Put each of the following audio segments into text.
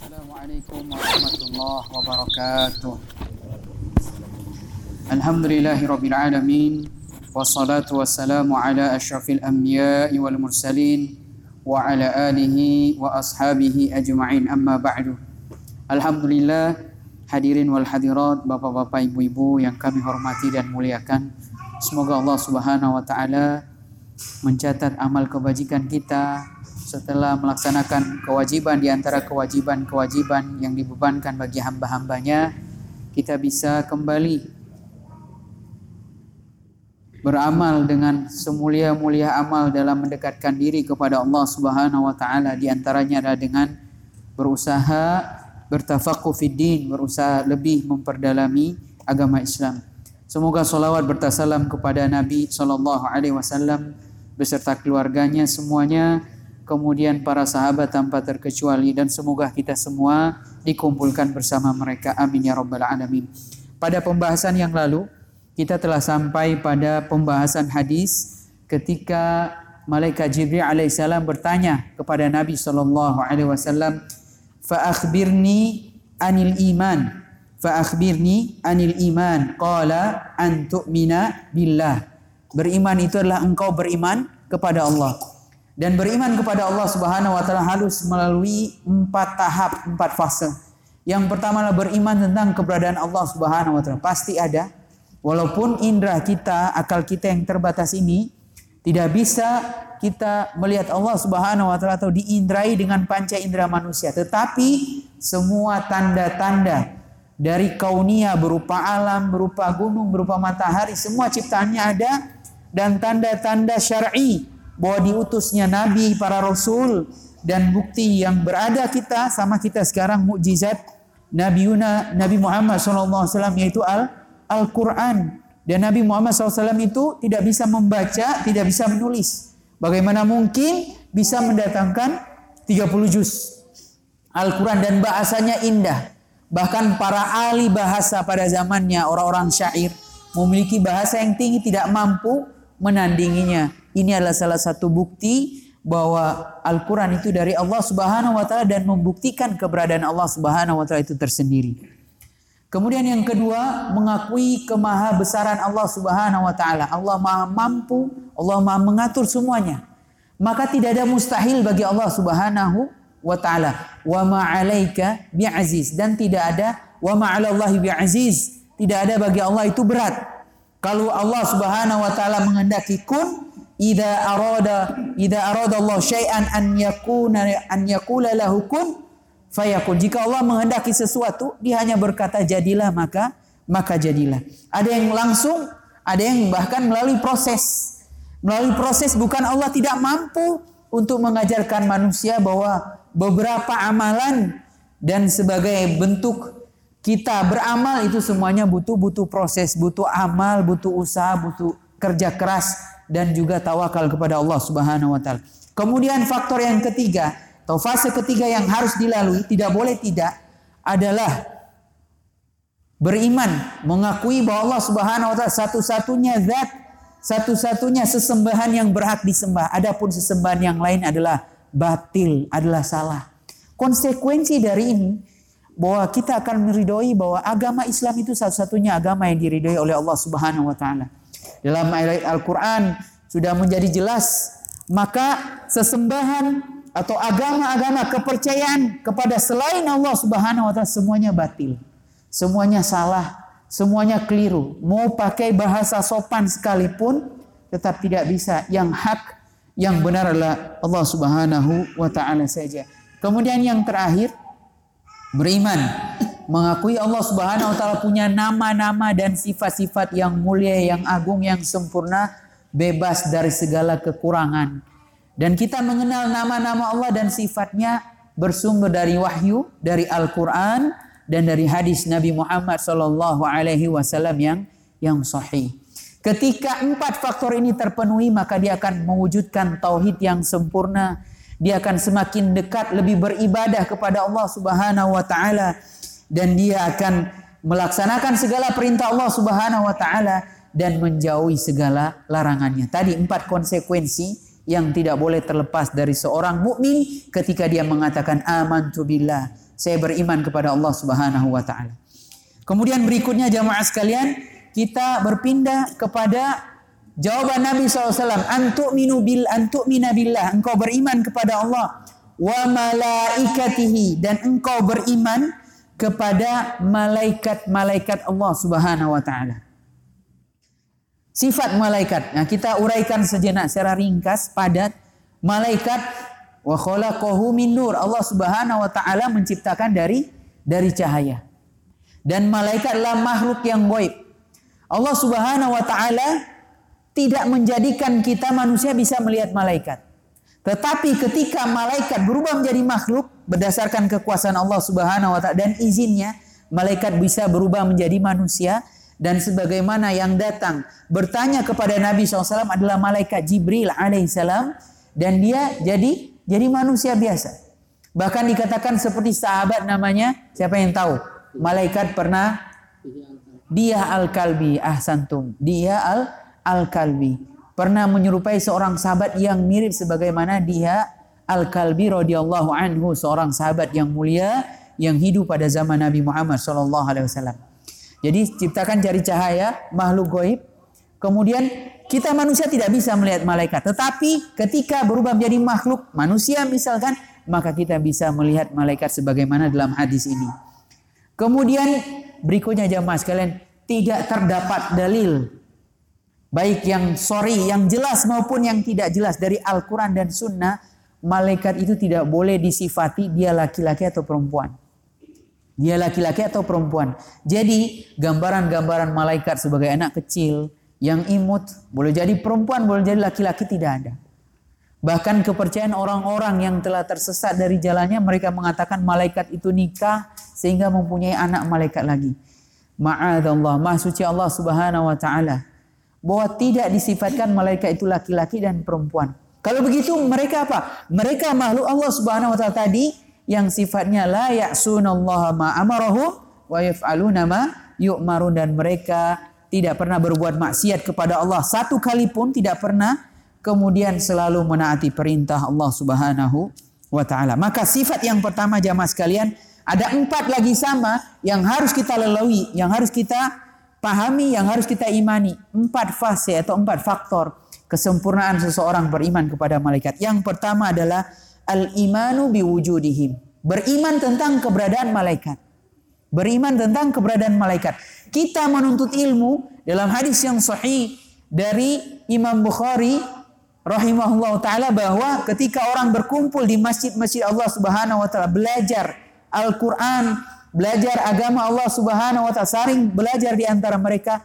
السلام عليكم ورحمة الله وبركاته الحمد لله رب العالمين والصلاة والسلام على أشرف الأنبياء والمرسلين وعلى آله وأصحابه أجمعين أما بعد الحمد لله hadirin wal hadirat bapak-bapak ibu-ibu yang kami hormati dan muliakan semoga Allah Subhanahu wa taala mencatat amal kebajikan kita setelah melaksanakan kewajiban di antara kewajiban-kewajiban yang dibebankan bagi hamba-hambanya, kita bisa kembali beramal dengan semulia-mulia amal dalam mendekatkan diri kepada Allah Subhanahu wa taala di antaranya adalah dengan berusaha bertafaqquh fid din, berusaha lebih memperdalami agama Islam. Semoga salawat bertasalam kepada Nabi sallallahu alaihi wasallam beserta keluarganya semuanya kemudian para sahabat tanpa terkecuali dan semoga kita semua dikumpulkan bersama mereka. Amin ya rabbal alamin. Pada pembahasan yang lalu kita telah sampai pada pembahasan hadis ketika malaikat Jibril alaihissalam bertanya kepada Nabi sallallahu alaihi wasallam fa akhbirni anil iman? Fa akhbirni anil iman? Qala an tu'mina billah. Beriman itu adalah engkau beriman kepada Allah dan beriman kepada Allah Subhanahu wa taala harus melalui empat tahap, empat fase. Yang pertama adalah beriman tentang keberadaan Allah Subhanahu wa taala. Pasti ada. Walaupun indera kita, akal kita yang terbatas ini tidak bisa kita melihat Allah Subhanahu wa taala atau diindrai dengan panca indera manusia, tetapi semua tanda-tanda dari kaunia berupa alam, berupa gunung, berupa matahari, semua ciptaannya ada dan tanda-tanda syar'i bahwa diutusnya nabi, para rasul dan bukti yang berada kita sama kita sekarang mukjizat Nabi Yuna, Nabi Muhammad SAW yaitu Al Al-Quran dan Nabi Muhammad SAW itu tidak bisa membaca, tidak bisa menulis. Bagaimana mungkin bisa mendatangkan 30 juz Al-Quran dan bahasanya indah. Bahkan para ahli bahasa pada zamannya orang-orang syair memiliki bahasa yang tinggi tidak mampu menandinginya. Ini adalah salah satu bukti bahwa Al-Quran itu dari Allah Subhanahu wa Ta'ala dan membuktikan keberadaan Allah Subhanahu wa Ta'ala itu tersendiri. Kemudian yang kedua, mengakui kemahabesaran Allah Subhanahu wa Ta'ala. Allah Maha mampu, Allah Maha mengatur semuanya. Maka tidak ada mustahil bagi Allah Subhanahu wa Ta'ala. Wa ma'alaika bi'aziz. Dan tidak ada wa ma'alallahi bi'aziz. Tidak ada bagi Allah itu berat. Kalau Allah Subhanahu wa Ta'ala menghendaki kun, idza arada idza arada Allah syai'an an yakuna an yakula lahu kun fayakun. Jika Allah menghendaki sesuatu, dia hanya berkata jadilah maka maka jadilah. Ada yang langsung, ada yang bahkan melalui proses. Melalui proses bukan Allah tidak mampu untuk mengajarkan manusia bahwa beberapa amalan dan sebagai bentuk kita beramal itu semuanya butuh butuh proses, butuh amal, butuh usaha, butuh kerja keras dan juga tawakal kepada Allah Subhanahu wa taala. Kemudian faktor yang ketiga atau fase ketiga yang harus dilalui tidak boleh tidak adalah beriman, mengakui bahwa Allah Subhanahu wa taala satu-satunya zat, satu-satunya sesembahan yang berhak disembah. Adapun sesembahan yang lain adalah batil, adalah salah. Konsekuensi dari ini bahwa kita akan meridhoi bahwa agama Islam itu satu-satunya agama yang diridhoi oleh Allah Subhanahu wa taala. Dalam ayat Al-Quran sudah menjadi jelas. Maka sesembahan atau agama-agama kepercayaan kepada selain Allah Subhanahu wa taala semuanya batil. Semuanya salah, semuanya keliru. Mau pakai bahasa sopan sekalipun tetap tidak bisa. Yang hak, yang benar adalah Allah Subhanahu wa taala saja. Kemudian yang terakhir beriman mengakui Allah Subhanahu wa taala punya nama-nama dan sifat-sifat yang mulia, yang agung, yang sempurna, bebas dari segala kekurangan. Dan kita mengenal nama-nama Allah dan sifatnya bersumber dari wahyu, dari Al-Qur'an dan dari hadis Nabi Muhammad sallallahu alaihi wasallam yang yang sahih. Ketika empat faktor ini terpenuhi, maka dia akan mewujudkan tauhid yang sempurna. Dia akan semakin dekat lebih beribadah kepada Allah Subhanahu wa taala dan dia akan melaksanakan segala perintah Allah Subhanahu wa taala dan menjauhi segala larangannya. Tadi empat konsekuensi yang tidak boleh terlepas dari seorang mukmin ketika dia mengatakan amantu billah. saya beriman kepada Allah Subhanahu wa taala. Kemudian berikutnya jamaah sekalian, kita berpindah kepada jawaban Nabi SAW. Antuk minu bil antuk minabillah. Engkau beriman kepada Allah wa malaikatihi dan engkau beriman kepada malaikat-malaikat Allah Subhanahu wa taala. Sifat malaikat. Nah, kita uraikan sejenak secara ringkas padat. Malaikat wa khalaqahu min nur. Allah Subhanahu wa taala menciptakan dari dari cahaya. Dan malaikat adalah makhluk yang gaib. Allah Subhanahu wa taala tidak menjadikan kita manusia bisa melihat malaikat. Tetapi ketika malaikat berubah menjadi makhluk berdasarkan kekuasaan Allah Subhanahu wa taala dan izinnya, malaikat bisa berubah menjadi manusia dan sebagaimana yang datang bertanya kepada Nabi SAW adalah malaikat Jibril alaihissalam dan dia jadi jadi manusia biasa. Bahkan dikatakan seperti sahabat namanya siapa yang tahu? Malaikat pernah dia al-kalbi ahsantum. Dia al al-kalbi pernah menyerupai seorang sahabat yang mirip sebagaimana dia al-kalbi radhiyallahu anhu seorang sahabat yang mulia yang hidup pada zaman Nabi Muhammad sallallahu alaihi wasallam. Jadi ciptakan jari cahaya, makhluk goib. Kemudian kita manusia tidak bisa melihat malaikat. Tetapi ketika berubah menjadi makhluk manusia misalkan, maka kita bisa melihat malaikat sebagaimana dalam hadis ini. Kemudian berikutnya jamaah sekalian, tidak terdapat dalil baik yang sorry, yang jelas maupun yang tidak jelas dari Al-Quran dan Sunnah, malaikat itu tidak boleh disifati dia laki-laki atau perempuan. Dia laki-laki atau perempuan. Jadi gambaran-gambaran malaikat sebagai anak kecil yang imut boleh jadi perempuan, boleh jadi laki-laki tidak ada. Bahkan kepercayaan orang-orang yang telah tersesat dari jalannya mereka mengatakan malaikat itu nikah sehingga mempunyai anak malaikat lagi. Ma'adallah, maha suci Allah Subhanahu wa taala bahwa tidak disifatkan malaikat itu laki-laki dan perempuan. Kalau begitu mereka apa? Mereka makhluk Allah Subhanahu wa taala tadi yang sifatnya la ya'sunallaha ma amarahu wa yaf'aluna ma yu'marun dan mereka tidak pernah berbuat maksiat kepada Allah satu kali pun tidak pernah kemudian selalu menaati perintah Allah Subhanahu wa taala. Maka sifat yang pertama jamaah sekalian ada empat lagi sama yang harus kita lalui, yang harus kita pahami, yang harus kita imani. Empat fase atau empat faktor kesempurnaan seseorang beriman kepada malaikat. Yang pertama adalah al-imanu biwujudihim. Beriman tentang keberadaan malaikat. Beriman tentang keberadaan malaikat. Kita menuntut ilmu dalam hadis yang sahih dari Imam Bukhari rahimahullah taala bahwa ketika orang berkumpul di masjid-masjid Allah Subhanahu wa taala belajar Al-Qur'an, belajar agama Allah Subhanahu wa taala, saring belajar di antara mereka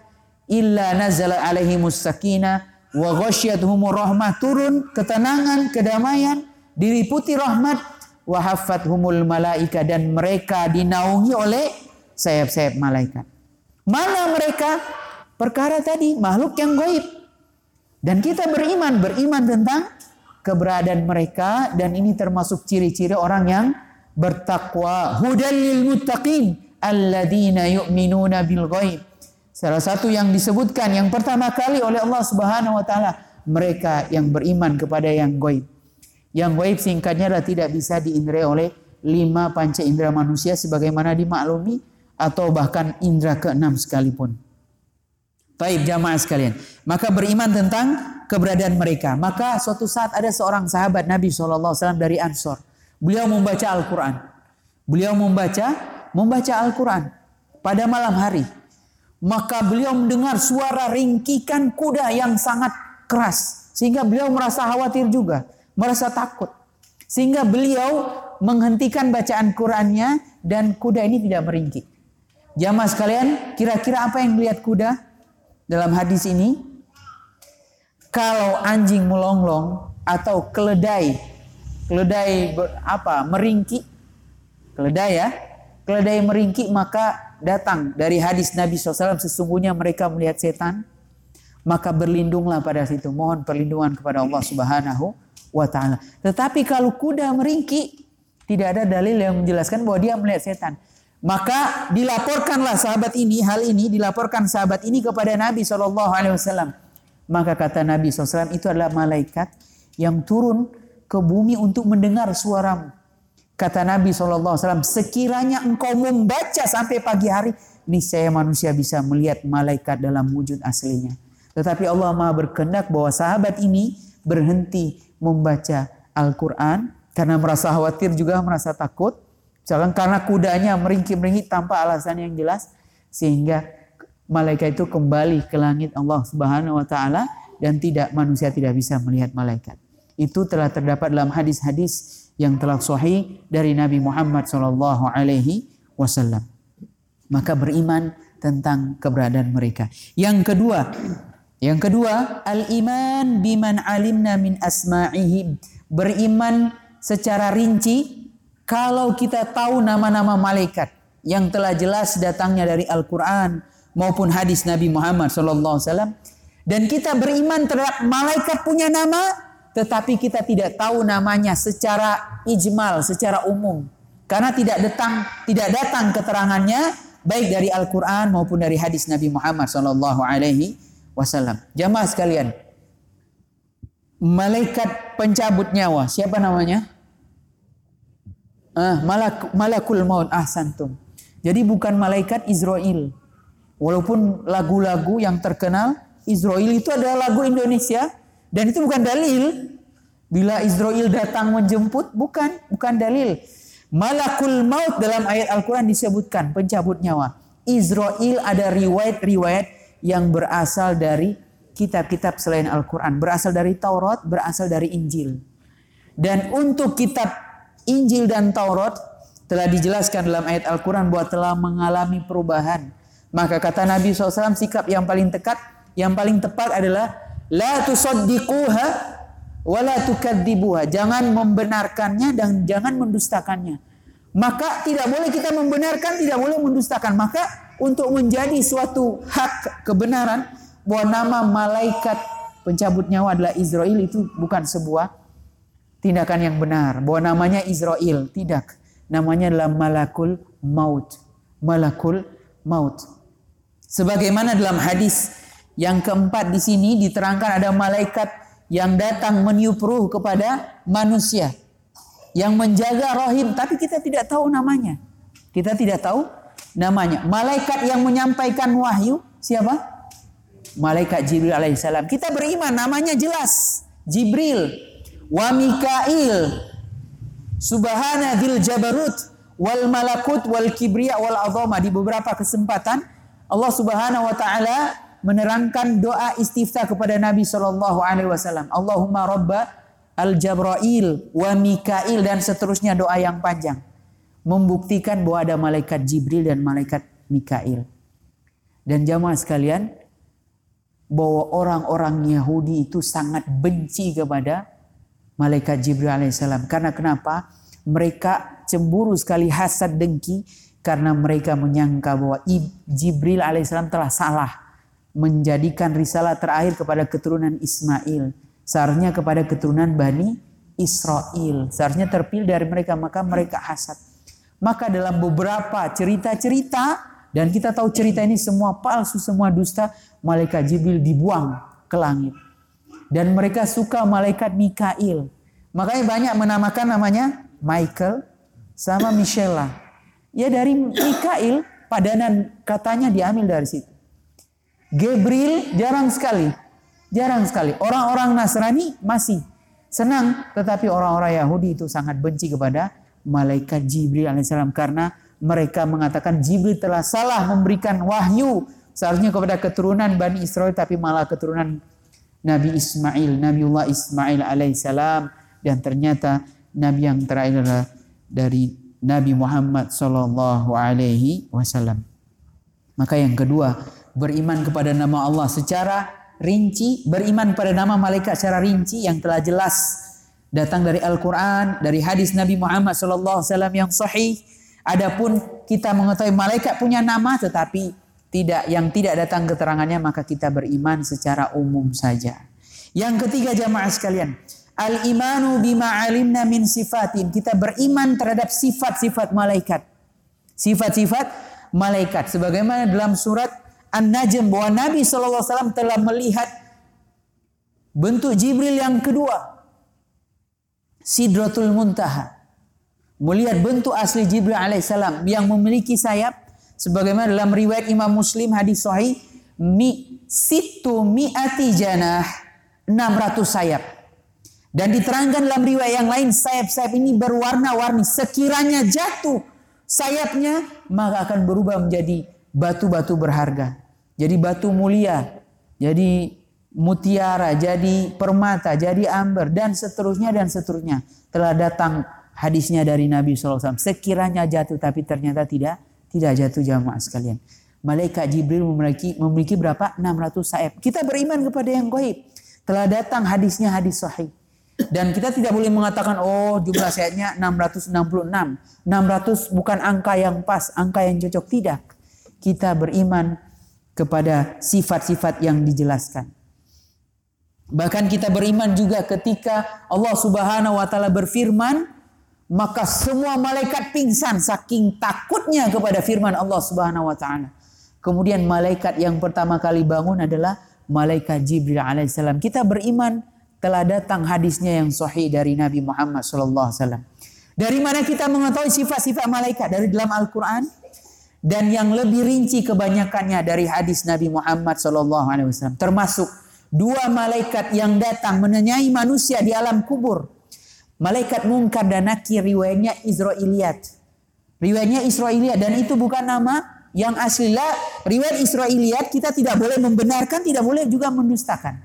illa nazala alaihimus sakinah wa ghasyiyatuhumur rahmah turun ketenangan, kedamaian diliputi rahmat wahafat humul malaika dan mereka dinaungi oleh sayap-sayap malaikat. Mana mereka? Perkara tadi makhluk yang gaib. Dan kita beriman, beriman tentang keberadaan mereka dan ini termasuk ciri-ciri orang yang bertakwa. Hudal lil muttaqin alladzina yu'minuna bil ghaib. Salah satu yang disebutkan yang pertama kali oleh Allah Subhanahu wa taala mereka yang beriman kepada yang gaib. Yang gaib singkatnya adalah tidak bisa diindrai oleh lima panca indera manusia sebagaimana dimaklumi atau bahkan indera keenam sekalipun. Taib jamaah sekalian. Maka beriman tentang keberadaan mereka. Maka suatu saat ada seorang sahabat Nabi SAW dari Ansor. Beliau membaca Al-Quran. Beliau membaca membaca Al-Quran pada malam hari. Maka beliau mendengar suara ringkikan kuda yang sangat keras. Sehingga beliau merasa khawatir juga merasa takut. Sehingga beliau menghentikan bacaan Qurannya dan kuda ini tidak meringkik. Jamaah sekalian, kira-kira apa yang melihat kuda dalam hadis ini? Kalau anjing melonglong atau keledai, keledai ber, apa meringkik, keledai ya, keledai meringkik maka datang dari hadis Nabi SAW sesungguhnya mereka melihat setan, maka berlindunglah pada situ. Mohon perlindungan kepada Allah Subhanahu wa taala. Tetapi kalau kuda meringki, tidak ada dalil yang menjelaskan bahwa dia melihat setan. Maka dilaporkanlah sahabat ini hal ini dilaporkan sahabat ini kepada Nabi Wasallam. Maka kata Nabi SAW itu adalah malaikat yang turun ke bumi untuk mendengar suaramu. Kata Nabi SAW, sekiranya engkau membaca sampai pagi hari, niscaya manusia bisa melihat malaikat dalam wujud aslinya. Tetapi Allah Maha berkehendak bahwa sahabat ini berhenti membaca Al-Quran karena merasa khawatir juga merasa takut. Misalkan karena kudanya meringkik-meringkik tanpa alasan yang jelas sehingga malaikat itu kembali ke langit Allah Subhanahu wa taala dan tidak manusia tidak bisa melihat malaikat. Itu telah terdapat dalam hadis-hadis yang telah sahih dari Nabi Muhammad sallallahu alaihi wasallam. Maka beriman tentang keberadaan mereka. Yang kedua, yang kedua, al-iman biman alimna min asma'ihim. Beriman secara rinci kalau kita tahu nama-nama malaikat yang telah jelas datangnya dari Al-Qur'an maupun hadis Nabi Muhammad wasallam dan kita beriman terhadap malaikat punya nama tetapi kita tidak tahu namanya secara ijmal, secara umum. Karena tidak datang tidak datang keterangannya baik dari Al-Qur'an maupun dari hadis Nabi Muhammad sallallahu alaihi wasallam. Jamaah sekalian, malaikat pencabut nyawa, siapa namanya? Ah, malak, malakul maut ahsantum. Jadi bukan malaikat Israel. Walaupun lagu-lagu yang terkenal Israel itu adalah lagu Indonesia, dan itu bukan dalil. Bila Israel datang menjemput, bukan, bukan dalil. Malakul maut dalam ayat Al-Quran disebutkan pencabut nyawa. Israel ada riwayat-riwayat yang berasal dari kitab-kitab selain Al-Quran. Berasal dari Taurat, berasal dari Injil. Dan untuk kitab Injil dan Taurat telah dijelaskan dalam ayat Al-Quran bahwa telah mengalami perubahan. Maka kata Nabi SAW sikap yang paling tekat, yang paling tepat adalah La tusaddiquha wa la tukadzibuha. Jangan membenarkannya dan jangan mendustakannya. Maka tidak boleh kita membenarkan, tidak boleh mendustakan. Maka untuk menjadi suatu hak kebenaran bahwa nama malaikat pencabut nyawa adalah Israel itu bukan sebuah tindakan yang benar. Bahwa namanya Israel, tidak. Namanya adalah malakul maut. Malakul maut. Sebagaimana dalam hadis yang keempat di sini diterangkan ada malaikat yang datang meniup ruh kepada manusia yang menjaga rohim tapi kita tidak tahu namanya. Kita tidak tahu namanya. Malaikat yang menyampaikan wahyu siapa? Malaikat Jibril alaihissalam. Kita beriman namanya jelas. Jibril wa Mikail subhana dzil jabarut wal malakut wal kibriya wal azama di beberapa kesempatan Allah Subhanahu wa taala menerangkan doa istiftah kepada Nabi Shallallahu Alaihi Wasallam. Allahumma Robba al Jabrail wa Mikail dan seterusnya doa yang panjang membuktikan bahwa ada malaikat Jibril dan malaikat Mikail. Dan jamaah sekalian, bahwa orang-orang Yahudi itu sangat benci kepada malaikat Jibril alaihissalam. Karena kenapa? Mereka cemburu sekali hasad dengki karena mereka menyangka bahwa Jibril alaihissalam telah salah menjadikan risalah terakhir kepada keturunan Ismail. Seharusnya kepada keturunan Bani Israel. Seharusnya terpilih dari mereka, maka mereka hasad. Maka dalam beberapa cerita-cerita, dan kita tahu cerita ini semua palsu, semua dusta, malaikat Jibril dibuang ke langit. Dan mereka suka malaikat Mikail. Makanya banyak menamakan namanya Michael sama Michelle. Ya dari Mikail, padanan katanya diambil dari situ. Gabriel jarang sekali. Jarang sekali. Orang-orang Nasrani masih senang. Tetapi orang-orang Yahudi itu sangat benci kepada malaikat Jibril alaihissalam. Karena mereka mengatakan Jibril telah salah memberikan wahyu. Seharusnya kepada keturunan Bani Israel. Tapi malah keturunan Nabi Ismail. Nabiullah Ismail alaihissalam. Dan ternyata Nabi yang terakhir adalah dari Nabi Muhammad sallallahu alaihi wasallam. Maka yang kedua, beriman kepada nama Allah secara rinci, beriman pada nama malaikat secara rinci yang telah jelas datang dari Al-Qur'an, dari hadis Nabi Muhammad sallallahu alaihi wasallam yang sahih. Adapun kita mengetahui malaikat punya nama tetapi tidak yang tidak datang keterangannya maka kita beriman secara umum saja. Yang ketiga jamaah sekalian, al-imanu bima alimna min sifatin. Kita beriman terhadap sifat-sifat malaikat. Sifat-sifat malaikat sebagaimana dalam surat An-Najm bahwa Nabi SAW telah melihat bentuk Jibril yang kedua. Sidratul Muntaha. melihat bentuk asli Jibril alaihissalam yang memiliki sayap sebagaimana dalam riwayat Imam Muslim hadis sahih mi situ mi'ati janah 600 sayap dan diterangkan dalam riwayat yang lain sayap-sayap ini berwarna-warni sekiranya jatuh sayapnya maka akan berubah menjadi batu-batu berharga jadi batu mulia jadi mutiara, jadi permata, jadi amber dan seterusnya dan seterusnya. Telah datang hadisnya dari Nabi SAW. Sekiranya jatuh tapi ternyata tidak tidak jatuh jamaah sekalian. Malaikat Jibril memiliki memiliki berapa? 600 sayap. Kita beriman kepada yang gaib. Telah datang hadisnya hadis sahih. Dan kita tidak boleh mengatakan oh jumlah sayapnya 666. 600 bukan angka yang pas, angka yang cocok tidak. Kita beriman kepada sifat-sifat yang dijelaskan. Bahkan kita beriman juga ketika Allah Subhanahu wa taala berfirman, maka semua malaikat pingsan saking takutnya kepada firman Allah Subhanahu wa taala. Kemudian malaikat yang pertama kali bangun adalah malaikat Jibril alaihissalam. Kita beriman telah datang hadisnya yang sahih dari Nabi Muhammad sallallahu alaihi wasallam. Dari mana kita mengetahui sifat-sifat malaikat dari dalam Al-Qur'an dan yang lebih rinci kebanyakannya dari hadis Nabi Muhammad wasallam termasuk dua malaikat yang datang menanyai manusia di alam kubur. Malaikat Munkar dan Nakir riwayatnya Israiliyat. Riwayatnya Israiliyat dan itu bukan nama yang asli lah. Riwayat Israiliyat kita tidak boleh membenarkan, tidak boleh juga mendustakan.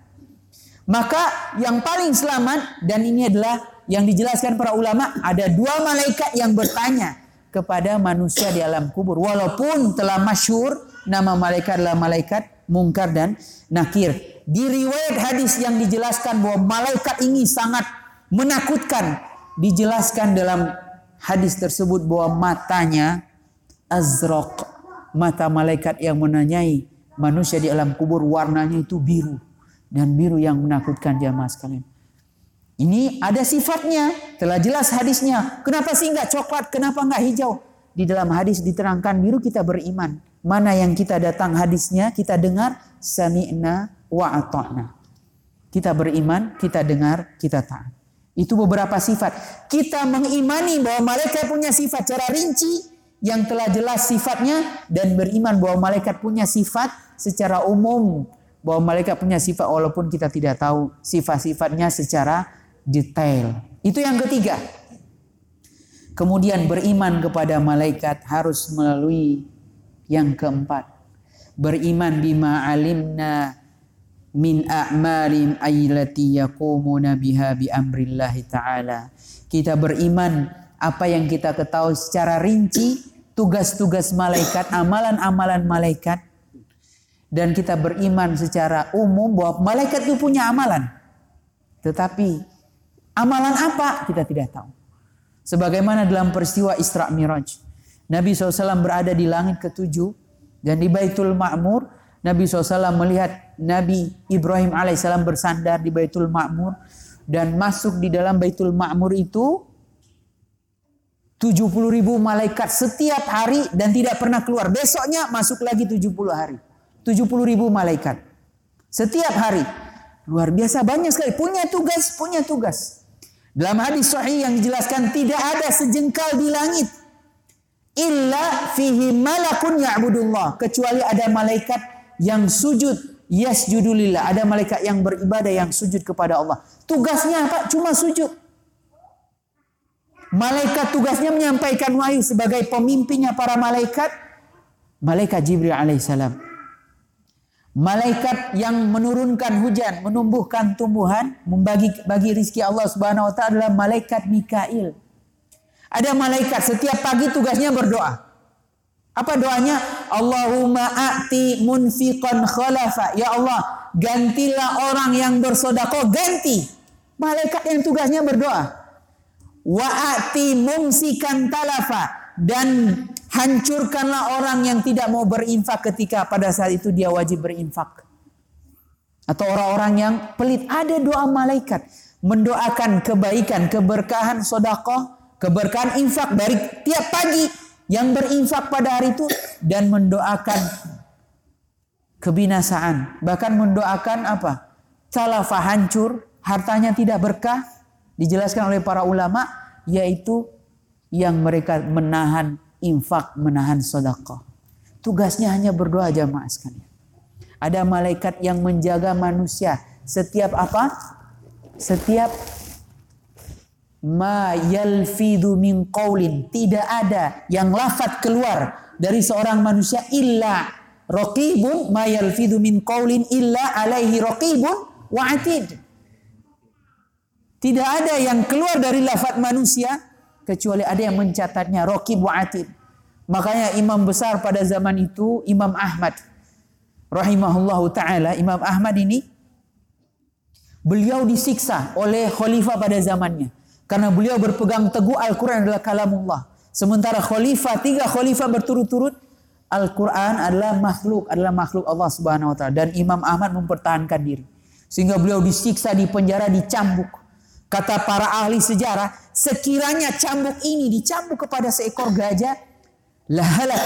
Maka yang paling selamat dan ini adalah yang dijelaskan para ulama ada dua malaikat yang bertanya kepada manusia di alam kubur walaupun telah masyur nama malaikat adalah malaikat Munkar dan Nakir di riwayat hadis yang dijelaskan bahwa malaikat ini sangat menakutkan. Dijelaskan dalam hadis tersebut bahwa matanya azraq. Mata malaikat yang menanyai manusia di alam kubur warnanya itu biru. Dan biru yang menakutkan jamaah sekalian. Ini ada sifatnya. Telah jelas hadisnya. Kenapa sih enggak coklat? Kenapa enggak hijau? Di dalam hadis diterangkan biru kita beriman. Mana yang kita datang hadisnya, kita dengar. Sami'na wa ata'na. Kita beriman, kita dengar, kita taat. Itu beberapa sifat. Kita mengimani bahwa malaikat punya sifat secara rinci yang telah jelas sifatnya dan beriman bahwa malaikat punya sifat secara umum bahwa malaikat punya sifat walaupun kita tidak tahu sifat-sifatnya secara detail. Itu yang ketiga. Kemudian beriman kepada malaikat harus melalui yang keempat. Beriman bima alimna min a'malim aylati yaqumuna biha bi amrillah taala. Kita beriman apa yang kita ketahui secara rinci tugas-tugas malaikat, amalan-amalan malaikat dan kita beriman secara umum bahwa malaikat itu punya amalan. Tetapi amalan apa kita tidak tahu. Sebagaimana dalam peristiwa Isra Miraj. Nabi SAW berada di langit ketujuh dan di Baitul Ma'mur Nabi SAW melihat Nabi Ibrahim alaihissalam bersandar di Baitul Ma'mur dan masuk di dalam Baitul Ma'mur itu 70 ribu malaikat setiap hari dan tidak pernah keluar. Besoknya masuk lagi 70 hari. 70 ribu malaikat. Setiap hari. Luar biasa banyak sekali. Punya tugas, punya tugas. Dalam hadis sahih yang dijelaskan tidak ada sejengkal di langit. Illa fihi malakun ya'budullah. Kecuali ada malaikat yang sujud yasjudulillah. Ada malaikat yang beribadah yang sujud kepada Allah. Tugasnya apa? Cuma sujud. Malaikat tugasnya menyampaikan wahyu sebagai pemimpinnya para malaikat. Malaikat Jibril alaihissalam. Malaikat yang menurunkan hujan, menumbuhkan tumbuhan, membagi bagi rizki Allah Subhanahu wa taala adalah malaikat Mikail. Ada malaikat setiap pagi tugasnya berdoa. Apa doanya? Allahumma a'ti munfiqan khalafa. Ya Allah, gantilah orang yang bersodako, ganti. Malaikat yang tugasnya berdoa. Wa a'ti mumsikan talafa. Dan hancurkanlah orang yang tidak mau berinfak ketika pada saat itu dia wajib berinfak. Atau orang-orang yang pelit. Ada doa malaikat. Mendoakan kebaikan, keberkahan sodakoh, keberkahan infak dari tiap pagi yang berinfak pada hari itu dan mendoakan kebinasaan, bahkan mendoakan apa? Talafa hancur, hartanya tidak berkah, dijelaskan oleh para ulama yaitu yang mereka menahan infak, menahan sedekah. Tugasnya hanya berdoa jamaah sekalian. Ada malaikat yang menjaga manusia setiap apa? Setiap ma yalfidhu min qaulin tidak ada yang lafat keluar dari seorang manusia illa raqibun ma yalfidhu min qaulin illa alaihi raqibun wa atid tidak ada yang keluar dari lafat manusia kecuali ada yang mencatatnya raqib wa atid makanya imam besar pada zaman itu Imam Ahmad rahimahullahu taala Imam Ahmad ini beliau disiksa oleh khalifah pada zamannya karena beliau berpegang teguh Al-Quran adalah kalamullah. Sementara khalifah, tiga khalifah berturut-turut, Al-Quran adalah makhluk, adalah makhluk Allah Subhanahu Wa Taala. Dan Imam Ahmad mempertahankan diri. Sehingga beliau disiksa, di penjara, dicambuk. Kata para ahli sejarah, sekiranya cambuk ini dicambuk kepada seekor gajah, lahalak.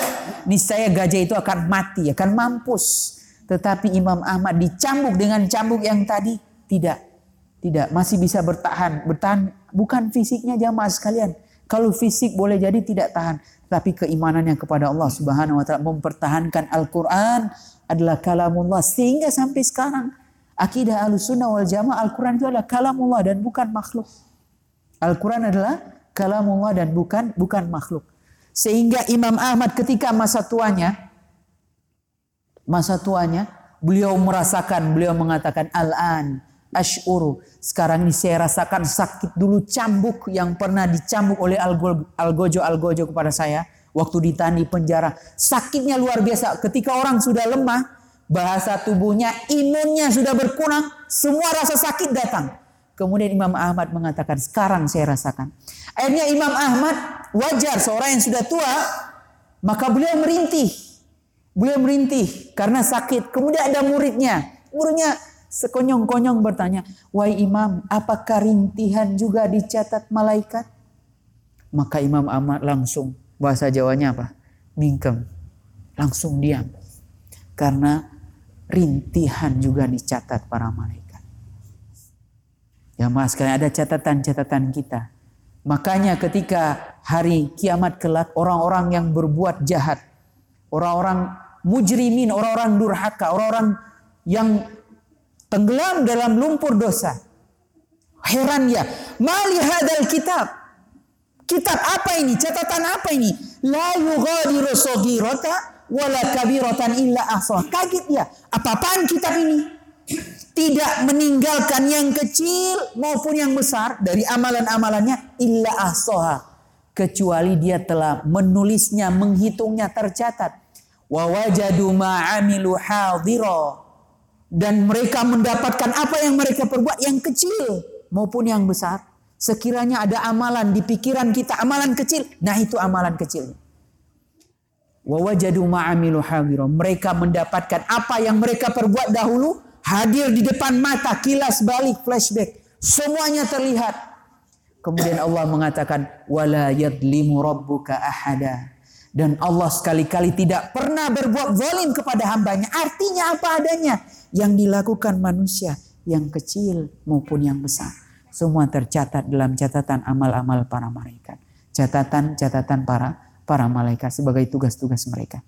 Niscaya gajah itu akan mati, akan mampus. Tetapi Imam Ahmad dicambuk dengan cambuk yang tadi, tidak. Tidak, masih bisa bertahan. Bertahan bukan fisiknya jamaah sekalian. Kalau fisik boleh jadi tidak tahan. Tapi keimanannya kepada Allah subhanahu wa ta'ala mempertahankan Al-Quran adalah kalamullah. Sehingga sampai sekarang akidah al-sunnah wal jamaah Al-Quran itu adalah kalamullah dan bukan makhluk. Al-Quran adalah kalamullah dan bukan bukan makhluk. Sehingga Imam Ahmad ketika masa tuanya masa tuanya beliau merasakan beliau mengatakan al-an ashuru. Sekarang ini saya rasakan sakit dulu cambuk yang pernah dicambuk oleh algojo-algojo kepada saya. Waktu ditahan di penjara. Sakitnya luar biasa. Ketika orang sudah lemah, bahasa tubuhnya, imunnya sudah berkurang, semua rasa sakit datang. Kemudian Imam Ahmad mengatakan, sekarang saya rasakan. Akhirnya Imam Ahmad wajar seorang yang sudah tua, maka beliau merintih. Beliau merintih karena sakit. Kemudian ada muridnya. Muridnya sekonyong-konyong bertanya, "Wahai Imam, apakah rintihan juga dicatat malaikat?" Maka Imam Ahmad langsung bahasa Jawanya apa? Mingkem. Langsung diam. Karena rintihan juga dicatat para malaikat. Ya mas, sekalian ada catatan-catatan kita. Makanya ketika hari kiamat kelak orang-orang yang berbuat jahat, orang-orang mujrimin, orang-orang durhaka, orang-orang yang tenggelam dalam lumpur dosa. Heran ya, mali hadal kitab. Kitab apa ini? Catatan apa ini? La yughadiru saghirata wala kabiratan illa ahsah. Kaget ya, apa-apaan kitab ini? Tidak meninggalkan yang kecil maupun yang besar dari amalan-amalannya illa ahsaha. Kecuali dia telah menulisnya, menghitungnya tercatat. Wa wajadu ma'amilu hadira dan mereka mendapatkan apa yang mereka perbuat yang kecil maupun yang besar. Sekiranya ada amalan di pikiran kita, amalan kecil, nah itu amalan kecil. Wawajadu ma'amilu hadira. Mereka mendapatkan apa yang mereka perbuat dahulu hadir di depan mata, kilas balik, flashback. Semuanya terlihat. Kemudian Allah mengatakan wala yadlimu rabbuka ahada. Dan Allah sekali-kali tidak pernah berbuat zalim kepada hambanya. Artinya apa adanya. Yang dilakukan manusia. Yang kecil maupun yang besar. Semua tercatat dalam catatan amal-amal para malaikat. Catatan-catatan para para malaikat sebagai tugas-tugas mereka.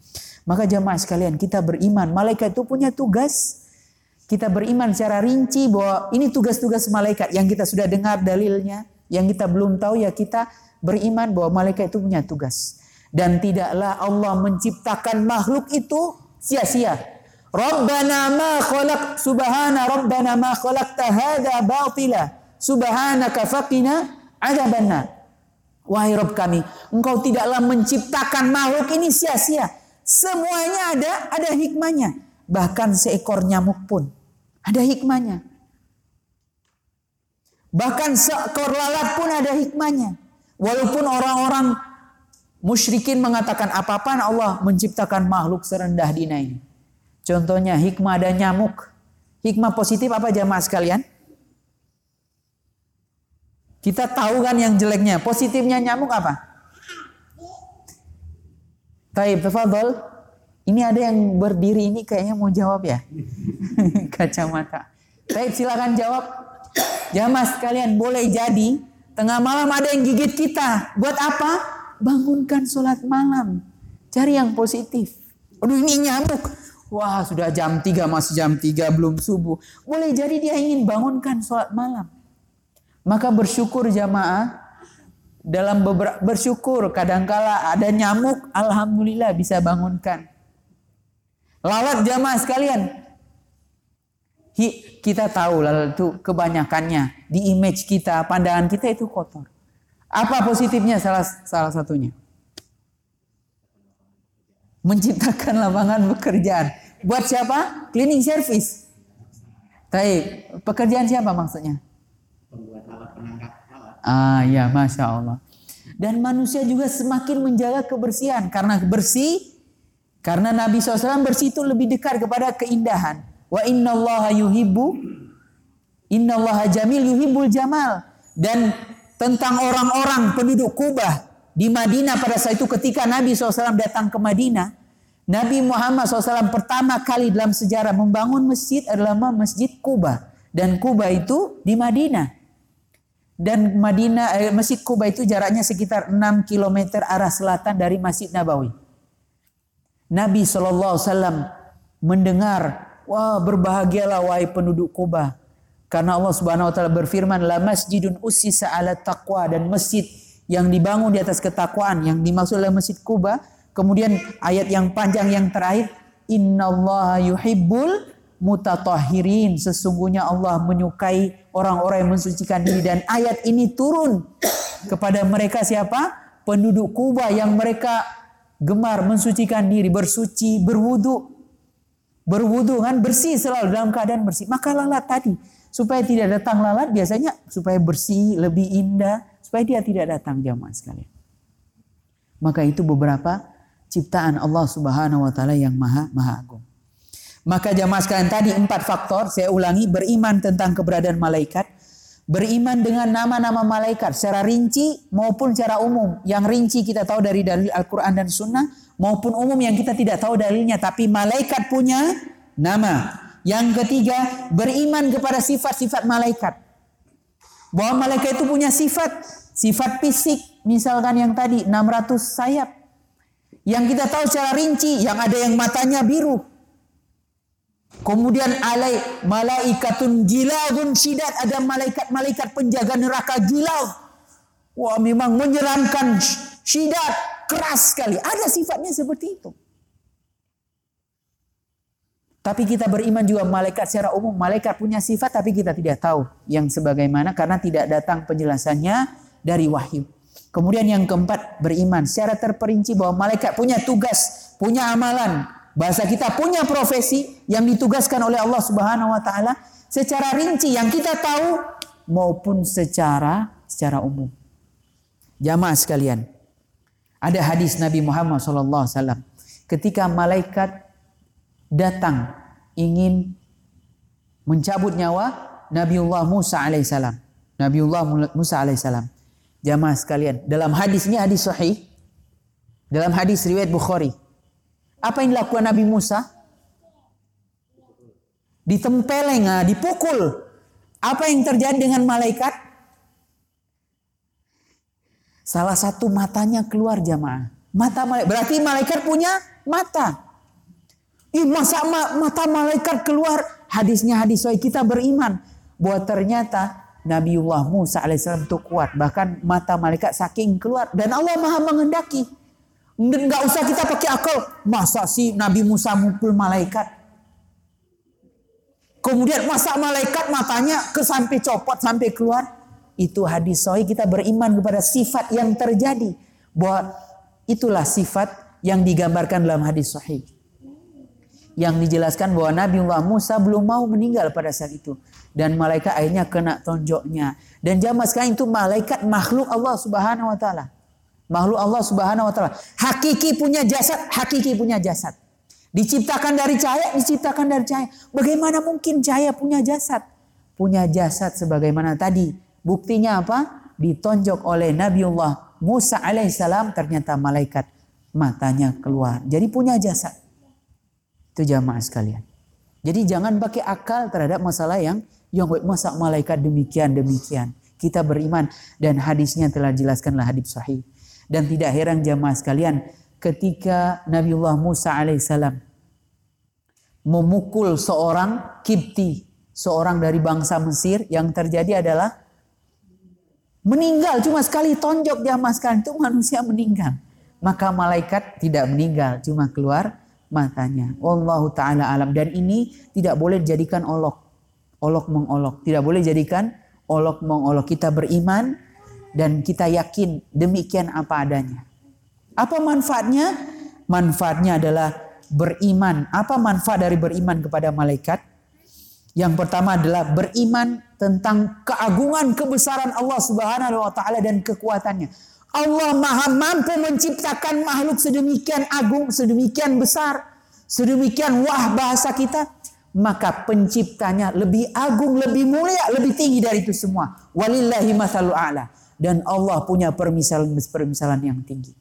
Maka jemaah sekalian kita beriman. Malaikat itu punya tugas. Kita beriman secara rinci bahwa ini tugas-tugas malaikat yang kita sudah dengar dalilnya. Yang kita belum tahu ya kita beriman bahwa malaikat itu punya tugas dan tidaklah Allah menciptakan makhluk itu sia-sia. Rabbana ma khalaq subhana rabbana ma khalaqta hadza batila subhanaka faqina adzabannar. Wahai Rabb kami, engkau tidaklah menciptakan makhluk ini sia-sia. Semuanya ada ada hikmahnya. Bahkan seekor nyamuk pun ada hikmahnya. Bahkan seekor lalat pun ada hikmahnya. Walaupun orang-orang Musyrikin mengatakan apa-apaan Allah menciptakan makhluk serendah dina ini. Contohnya hikmah dan nyamuk. Hikmah positif apa jamaah sekalian? Kita tahu kan yang jeleknya. Positifnya nyamuk apa? Taib, tafadhol. Ini ada yang berdiri ini kayaknya mau jawab ya. Kacamata. Taib silakan jawab. Jamaah sekalian boleh jadi Tengah malam ada yang gigit kita. Buat apa? Bangunkan sholat malam. Cari yang positif. Aduh ini nyamuk. Wah sudah jam 3 masih jam 3 belum subuh. Boleh jadi dia ingin bangunkan sholat malam. Maka bersyukur jamaah. Dalam beberapa bersyukur kadangkala ada nyamuk. Alhamdulillah bisa bangunkan. Lalat jamaah sekalian. Kita tahu lalat itu kebanyakannya di image kita, pandangan kita itu kotor. Apa positifnya salah salah satunya? menciptakan lapangan pekerjaan. Buat siapa? Cleaning service. Tapi pekerjaan siapa maksudnya? Ah ya, masya Allah. Dan manusia juga semakin menjaga kebersihan karena bersih. Karena Nabi SAW bersih itu lebih dekat kepada keindahan. Wa inna Allah yuhibbu Inna Allah jamil yuhibbul jamal. Dan tentang orang-orang penduduk Kubah di Madinah pada saat itu ketika Nabi SAW datang ke Madinah, Nabi Muhammad SAW pertama kali dalam sejarah membangun masjid adalah Masjid Kuba. Dan Kuba itu di Madinah. Dan Madinah, eh, Masjid Kuba itu jaraknya sekitar 6 km arah selatan dari Masjid Nabawi. Nabi SAW mendengar, wah berbahagialah wahai penduduk Kuba. Karena Allah Subhanahu wa taala berfirman, "La masjidun ussisa ala taqwa" dan masjid yang dibangun di atas ketakwaan yang dimaksud oleh Masjid Kuba. Kemudian ayat yang panjang yang terakhir, Innallaha yuhibbul mutatahirin. Sesungguhnya Allah menyukai orang-orang yang mensucikan diri dan ayat ini turun kepada mereka siapa? Penduduk Kuba yang mereka gemar mensucikan diri, bersuci, berwudu. Berwudu kan bersih selalu dalam keadaan bersih. Maka lalat tadi supaya tidak datang lalat biasanya supaya bersih, lebih indah, supaya dia tidak datang jamaah sekalian. Maka itu beberapa ciptaan Allah Subhanahu wa taala yang maha maha agung. Maka jamaah sekalian tadi empat faktor saya ulangi beriman tentang keberadaan malaikat, beriman dengan nama-nama malaikat secara rinci maupun secara umum. Yang rinci kita tahu dari dalil Al-Qur'an dan Sunnah maupun umum yang kita tidak tahu dalilnya tapi malaikat punya nama. Yang ketiga, beriman kepada sifat-sifat malaikat. Bahwa malaikat itu punya sifat, sifat fisik, misalkan yang tadi 600 sayap. Yang kita tahu secara rinci, yang ada yang matanya biru. Kemudian alai malaikatun giladun sidat ada malaikat-malaikat penjaga neraka gilad. Wah memang menyeramkan sidat keras sekali. Ada sifatnya seperti itu. Tapi kita beriman juga malaikat secara umum. Malaikat punya sifat tapi kita tidak tahu yang sebagaimana karena tidak datang penjelasannya dari wahyu. Kemudian yang keempat beriman secara terperinci bahwa malaikat punya tugas, punya amalan. Bahasa kita punya profesi yang ditugaskan oleh Allah Subhanahu wa taala secara rinci yang kita tahu maupun secara secara umum. Jamaah sekalian, ada hadis Nabi Muhammad SAW ketika malaikat datang ingin mencabut nyawa Nabiullah Musa alaihissalam. Nabiullah Musa alaihissalam. Jamaah sekalian, dalam hadis ini hadis sahih. Dalam hadis riwayat Bukhari. Apa yang dilakukan Nabi Musa? Ditempeleng, ah, dipukul. Apa yang terjadi dengan malaikat? Salah satu matanya keluar jamaah. Mata malaikat. Berarti malaikat punya mata. Ih, masa mata malaikat keluar? Hadisnya hadis soal kita beriman. Bahwa ternyata Nabiullah Musa alaihissalam itu kuat. Bahkan mata malaikat saking keluar. Dan Allah maha mengendaki. Nggak usah kita pakai akal. Masa sih Nabi Musa mukul malaikat? Kemudian masa malaikat matanya ke sampai copot sampai keluar? Itu hadis soal kita beriman kepada sifat yang terjadi. Bahwa itulah sifat yang digambarkan dalam hadis sahih yang dijelaskan bahwa Nabi Musa belum mau meninggal pada saat itu dan malaikat akhirnya kena tonjoknya dan jamaah sekarang itu malaikat makhluk Allah Subhanahu wa taala makhluk Allah Subhanahu wa taala. Hakiki punya jasad hakiki punya jasad. Diciptakan dari cahaya diciptakan dari cahaya. Bagaimana mungkin cahaya punya jasad? Punya jasad sebagaimana tadi. Buktinya apa? Ditonjok oleh Nabiullah Musa alaihissalam ternyata malaikat matanya keluar. Jadi punya jasad. Itu jamaah sekalian. Jadi jangan pakai akal terhadap masalah yang yang masa malaikat demikian demikian. kita beriman dan hadisnya telah jelaskanlah hadis sahih. Dan tidak heran jamaah sekalian ketika Nabiullah Musa alaihissalam memukul seorang Kipti, seorang dari bangsa Mesir yang terjadi adalah meninggal cuma sekali tonjok jamaah sekalian itu manusia meninggal. Maka malaikat tidak meninggal, cuma keluar matanya. Wallahu taala alam dan ini tidak boleh dijadikan olok. Olok mengolok, tidak boleh jadikan olok mengolok. Kita beriman dan kita yakin demikian apa adanya. Apa manfaatnya? Manfaatnya adalah beriman. Apa manfaat dari beriman kepada malaikat? Yang pertama adalah beriman tentang keagungan kebesaran Allah Subhanahu wa taala dan kekuatannya. Allah maha mampu menciptakan makhluk sedemikian agung, sedemikian besar, sedemikian wah bahasa kita. Maka penciptanya lebih agung, lebih mulia, lebih tinggi dari itu semua. Walillahi masalu a'la. Dan Allah punya permisalan-permisalan yang tinggi.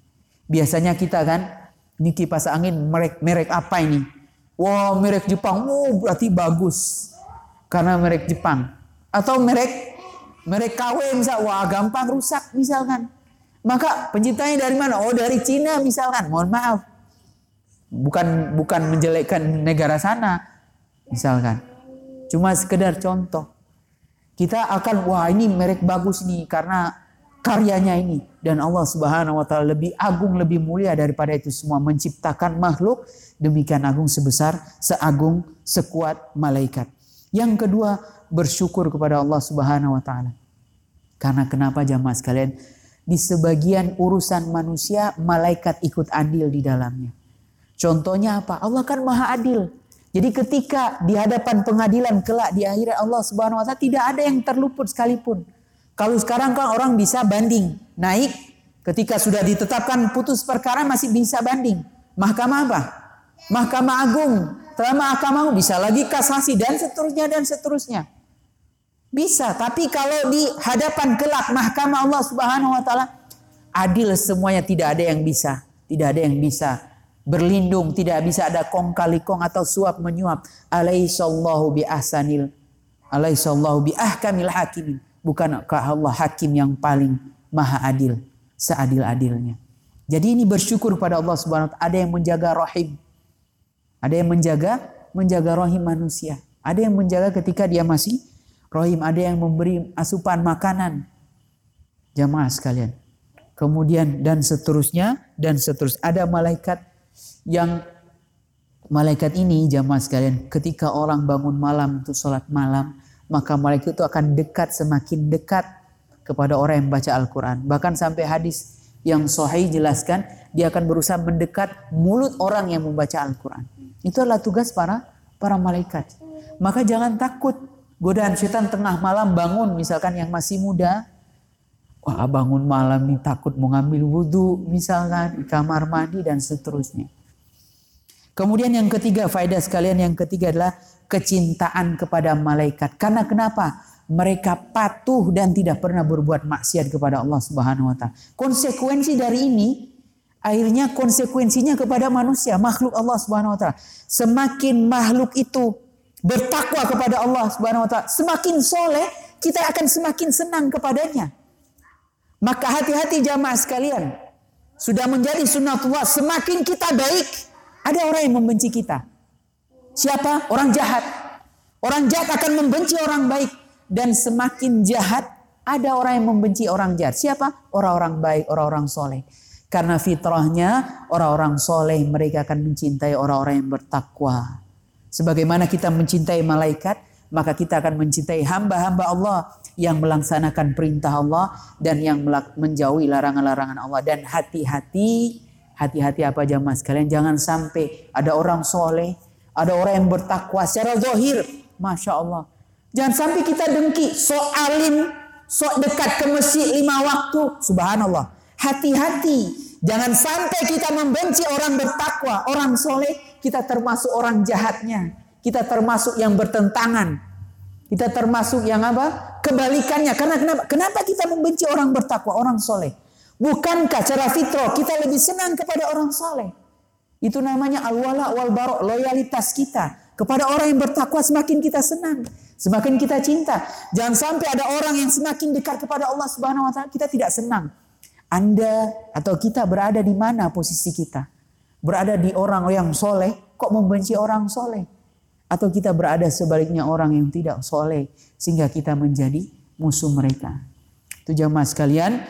Biasanya kita kan, ini kipas angin merek, merek apa ini? Wah merek Jepang, oh berarti bagus. Karena merek Jepang. Atau merek merek KW misal, wah gampang rusak misalkan. Maka penciptanya dari mana? Oh dari Cina misalkan. Mohon maaf. Bukan bukan menjelekkan negara sana misalkan. Cuma sekedar contoh. Kita akan wah ini merek bagus nih karena karyanya ini dan Allah Subhanahu wa taala lebih agung lebih mulia daripada itu semua menciptakan makhluk demikian agung sebesar seagung sekuat malaikat. Yang kedua, bersyukur kepada Allah Subhanahu wa taala. Karena kenapa jamaah sekalian? di sebagian urusan manusia malaikat ikut adil di dalamnya. Contohnya apa? Allah kan maha adil. Jadi ketika di hadapan pengadilan kelak di akhirat Allah Subhanahu wa taala tidak ada yang terluput sekalipun. Kalau sekarang kan orang bisa banding, naik ketika sudah ditetapkan putus perkara masih bisa banding. Mahkamah apa? Mahkamah Agung. Setelah Mahkamah Agung bisa lagi kasasi dan seterusnya dan seterusnya. Bisa, tapi kalau di hadapan kelak mahkamah Allah Subhanahu wa taala adil semuanya tidak ada yang bisa, tidak ada yang bisa berlindung, tidak bisa ada kong kali kong atau suap menyuap. Alaihissallahu bi ahsanil alaihissallahu bi ahkamil hakimin. Bukankah Allah hakim yang paling maha adil, seadil-adilnya. Jadi ini bersyukur pada Allah Subhanahu ada yang menjaga rahim. Ada yang menjaga menjaga rahim manusia. Ada yang menjaga ketika dia masih Rohim ada yang memberi asupan makanan. Jamaah sekalian. Kemudian dan seterusnya dan seterus ada malaikat yang malaikat ini jamaah sekalian ketika orang bangun malam untuk sholat malam maka malaikat itu akan dekat semakin dekat kepada orang yang baca Al-Quran. Bahkan sampai hadis yang sahih jelaskan dia akan berusaha mendekat mulut orang yang membaca Al-Quran. Itu adalah tugas para para malaikat. Maka jangan takut Godaan setan tengah malam bangun misalkan yang masih muda. Wah bangun malam nih takut mau ngambil wudhu misalkan di kamar mandi dan seterusnya. Kemudian yang ketiga faedah sekalian yang ketiga adalah kecintaan kepada malaikat. Karena kenapa? Mereka patuh dan tidak pernah berbuat maksiat kepada Allah Subhanahu wa taala. Konsekuensi dari ini akhirnya konsekuensinya kepada manusia, makhluk Allah Subhanahu wa taala. Semakin makhluk itu bertakwa kepada Allah Subhanahu wa taala, semakin soleh, kita akan semakin senang kepadanya. Maka hati-hati jamaah sekalian. Sudah menjadi sunnatullah, semakin kita baik, ada orang yang membenci kita. Siapa? Orang jahat. Orang jahat akan membenci orang baik dan semakin jahat ada orang yang membenci orang jahat. Siapa? Orang-orang baik, orang-orang soleh. Karena fitrahnya orang-orang soleh mereka akan mencintai orang-orang yang bertakwa. Sebagaimana kita mencintai malaikat, maka kita akan mencintai hamba-hamba Allah yang melaksanakan perintah Allah dan yang menjauhi larangan-larangan Allah. Dan hati-hati, hati-hati apa jamaah sekalian, jangan sampai ada orang soleh, ada orang yang bertakwa secara zahir, masya Allah. Jangan sampai kita dengki, sok alim, sok dekat ke masjid lima waktu, subhanallah. Hati-hati, jangan sampai kita membenci orang bertakwa, orang soleh, kita termasuk orang jahatnya. Kita termasuk yang bertentangan. Kita termasuk yang apa? Kebalikannya. Karena kenapa? Kenapa kita membenci orang bertakwa, orang soleh? Bukankah cara fitrah kita lebih senang kepada orang soleh? Itu namanya al-wala wal barok, loyalitas kita. Kepada orang yang bertakwa semakin kita senang. Semakin kita cinta. Jangan sampai ada orang yang semakin dekat kepada Allah Subhanahu wa taala kita tidak senang. Anda atau kita berada di mana posisi kita? Berada di orang yang soleh, kok membenci orang soleh? Atau kita berada sebaliknya orang yang tidak soleh, sehingga kita menjadi musuh mereka. Itu jamaah sekalian,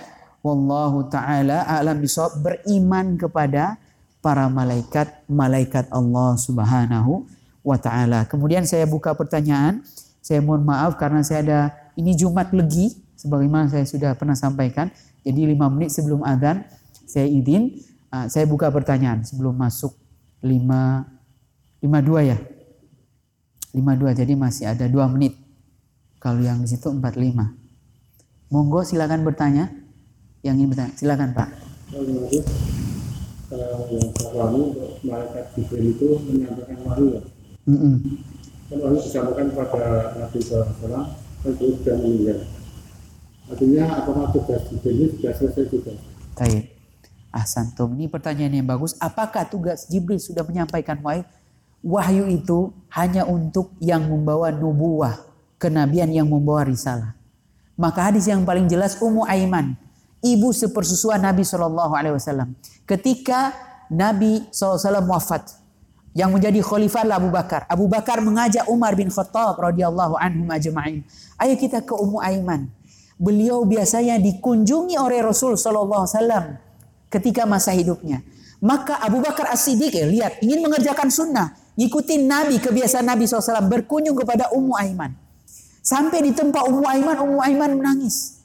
Wallahu ta'ala alam bisawab beriman kepada para malaikat, malaikat Allah subhanahu wa ta'ala. Kemudian saya buka pertanyaan, saya mohon maaf karena saya ada, ini Jumat Legi, sebagaimana saya sudah pernah sampaikan, jadi lima menit sebelum adzan saya izin uh, saya buka pertanyaan sebelum masuk lima lima dua ya? Lima dua jadi masih ada dua menit. Kalau yang di situ empat lima. Monggo silakan bertanya. Yang ingin bertanya silakan pak yang wahyu malaikat Jibril itu menyampaikan wahyu ya mm -mm. kan wahyu disampaikan kepada Nabi SAW kan sudah meninggal Artinya apakah tugas Jibril ini sudah selesai juga? Baik. Ahsantum. Ini pertanyaan yang bagus. Apakah tugas Jibril sudah menyampaikan wahyu? Wahyu itu hanya untuk yang membawa nubuah, kenabian yang membawa risalah. Maka hadis yang paling jelas Ummu Aiman, ibu sepersusuan Nabi Shallallahu Alaihi Wasallam. Ketika Nabi SAW wafat, yang menjadi khalifah Abu Bakar. Abu Bakar mengajak Umar bin Khattab radhiyallahu anhu majma'in. Ayo kita ke Ummu Aiman beliau biasanya dikunjungi oleh Rasul Shallallahu Alaihi Wasallam ketika masa hidupnya. Maka Abu Bakar As-Siddiq ya, lihat ingin mengerjakan sunnah, ngikutin Nabi kebiasaan Nabi SAW berkunjung kepada Ummu Aiman. Sampai di tempat Ummu Aiman, Ummu Aiman menangis.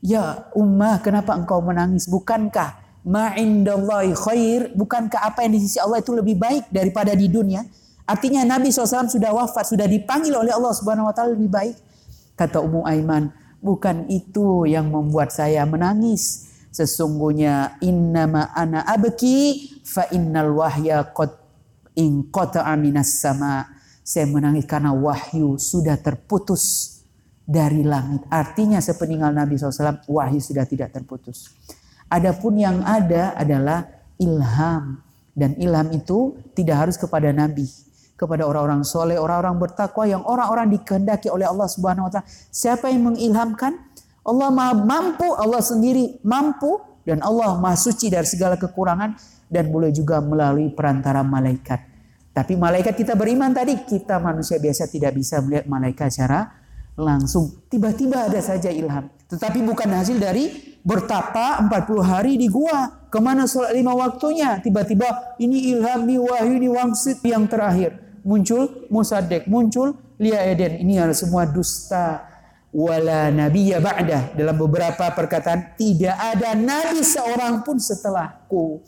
Ya Ummah, kenapa engkau menangis? Bukankah ma'indallahi khair? Bukankah apa yang di sisi Allah itu lebih baik daripada di dunia? Artinya Nabi SAW sudah wafat, sudah dipanggil oleh Allah Subhanahu Wa Taala lebih baik. Kata Ummu Aiman, Bukan itu yang membuat saya menangis. Sesungguhnya innama ana abki fa innal wahya qad in qata'a minas sama. Saya menangis karena wahyu sudah terputus dari langit. Artinya sepeninggal Nabi SAW wahyu sudah tidak terputus. Adapun yang ada adalah ilham. Dan ilham itu tidak harus kepada Nabi kepada orang-orang soleh, orang-orang bertakwa yang orang-orang dikehendaki oleh Allah Subhanahu wa taala. Siapa yang mengilhamkan? Allah Maha mampu, Allah sendiri mampu dan Allah Maha suci dari segala kekurangan dan boleh juga melalui perantara malaikat. Tapi malaikat kita beriman tadi, kita manusia biasa tidak bisa melihat malaikat secara langsung. Tiba-tiba ada saja ilham. Tetapi bukan hasil dari bertapa 40 hari di gua. Ke mana sholat lima waktunya? Tiba-tiba ini ilham, ini wahyu, ini wangsit yang terakhir muncul Musaddiq, muncul Lia Eden. Ini adalah semua dusta. Wala nabiyya ba'dah. Dalam beberapa perkataan, tidak ada nabi seorang pun setelahku.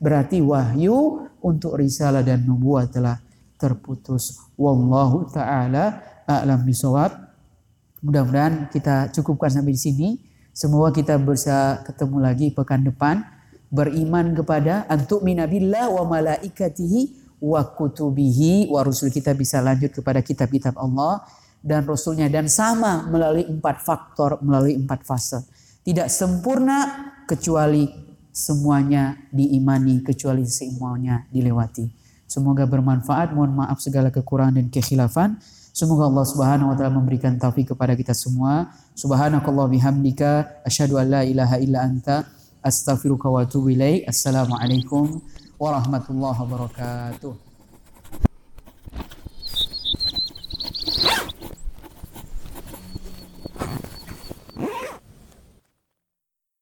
Berarti wahyu untuk risalah dan nubuah telah terputus. Wallahu ta'ala a'lam bisawab. Mudah-mudahan kita cukupkan sampai di sini. Semoga kita bisa ketemu lagi pekan depan. Beriman kepada antuk minabillah wa malaikatihi wa kutubihi wa rusul. Kita bisa lanjut kepada kitab-kitab Allah dan rasulnya. Dan sama melalui empat faktor melalui empat fase. Tidak sempurna kecuali semuanya diimani kecuali semuanya dilewati. Semoga bermanfaat. Mohon maaf segala kekurangan dan kekhilafan semoga Allah Subhanahu wa taala memberikan taufik kepada kita semua subhanakallah bihamdika asyhadu an la ilaha illa anta astaghfiruka wa atubu ilaik assalamualaikum warahmatullahi wabarakatuh.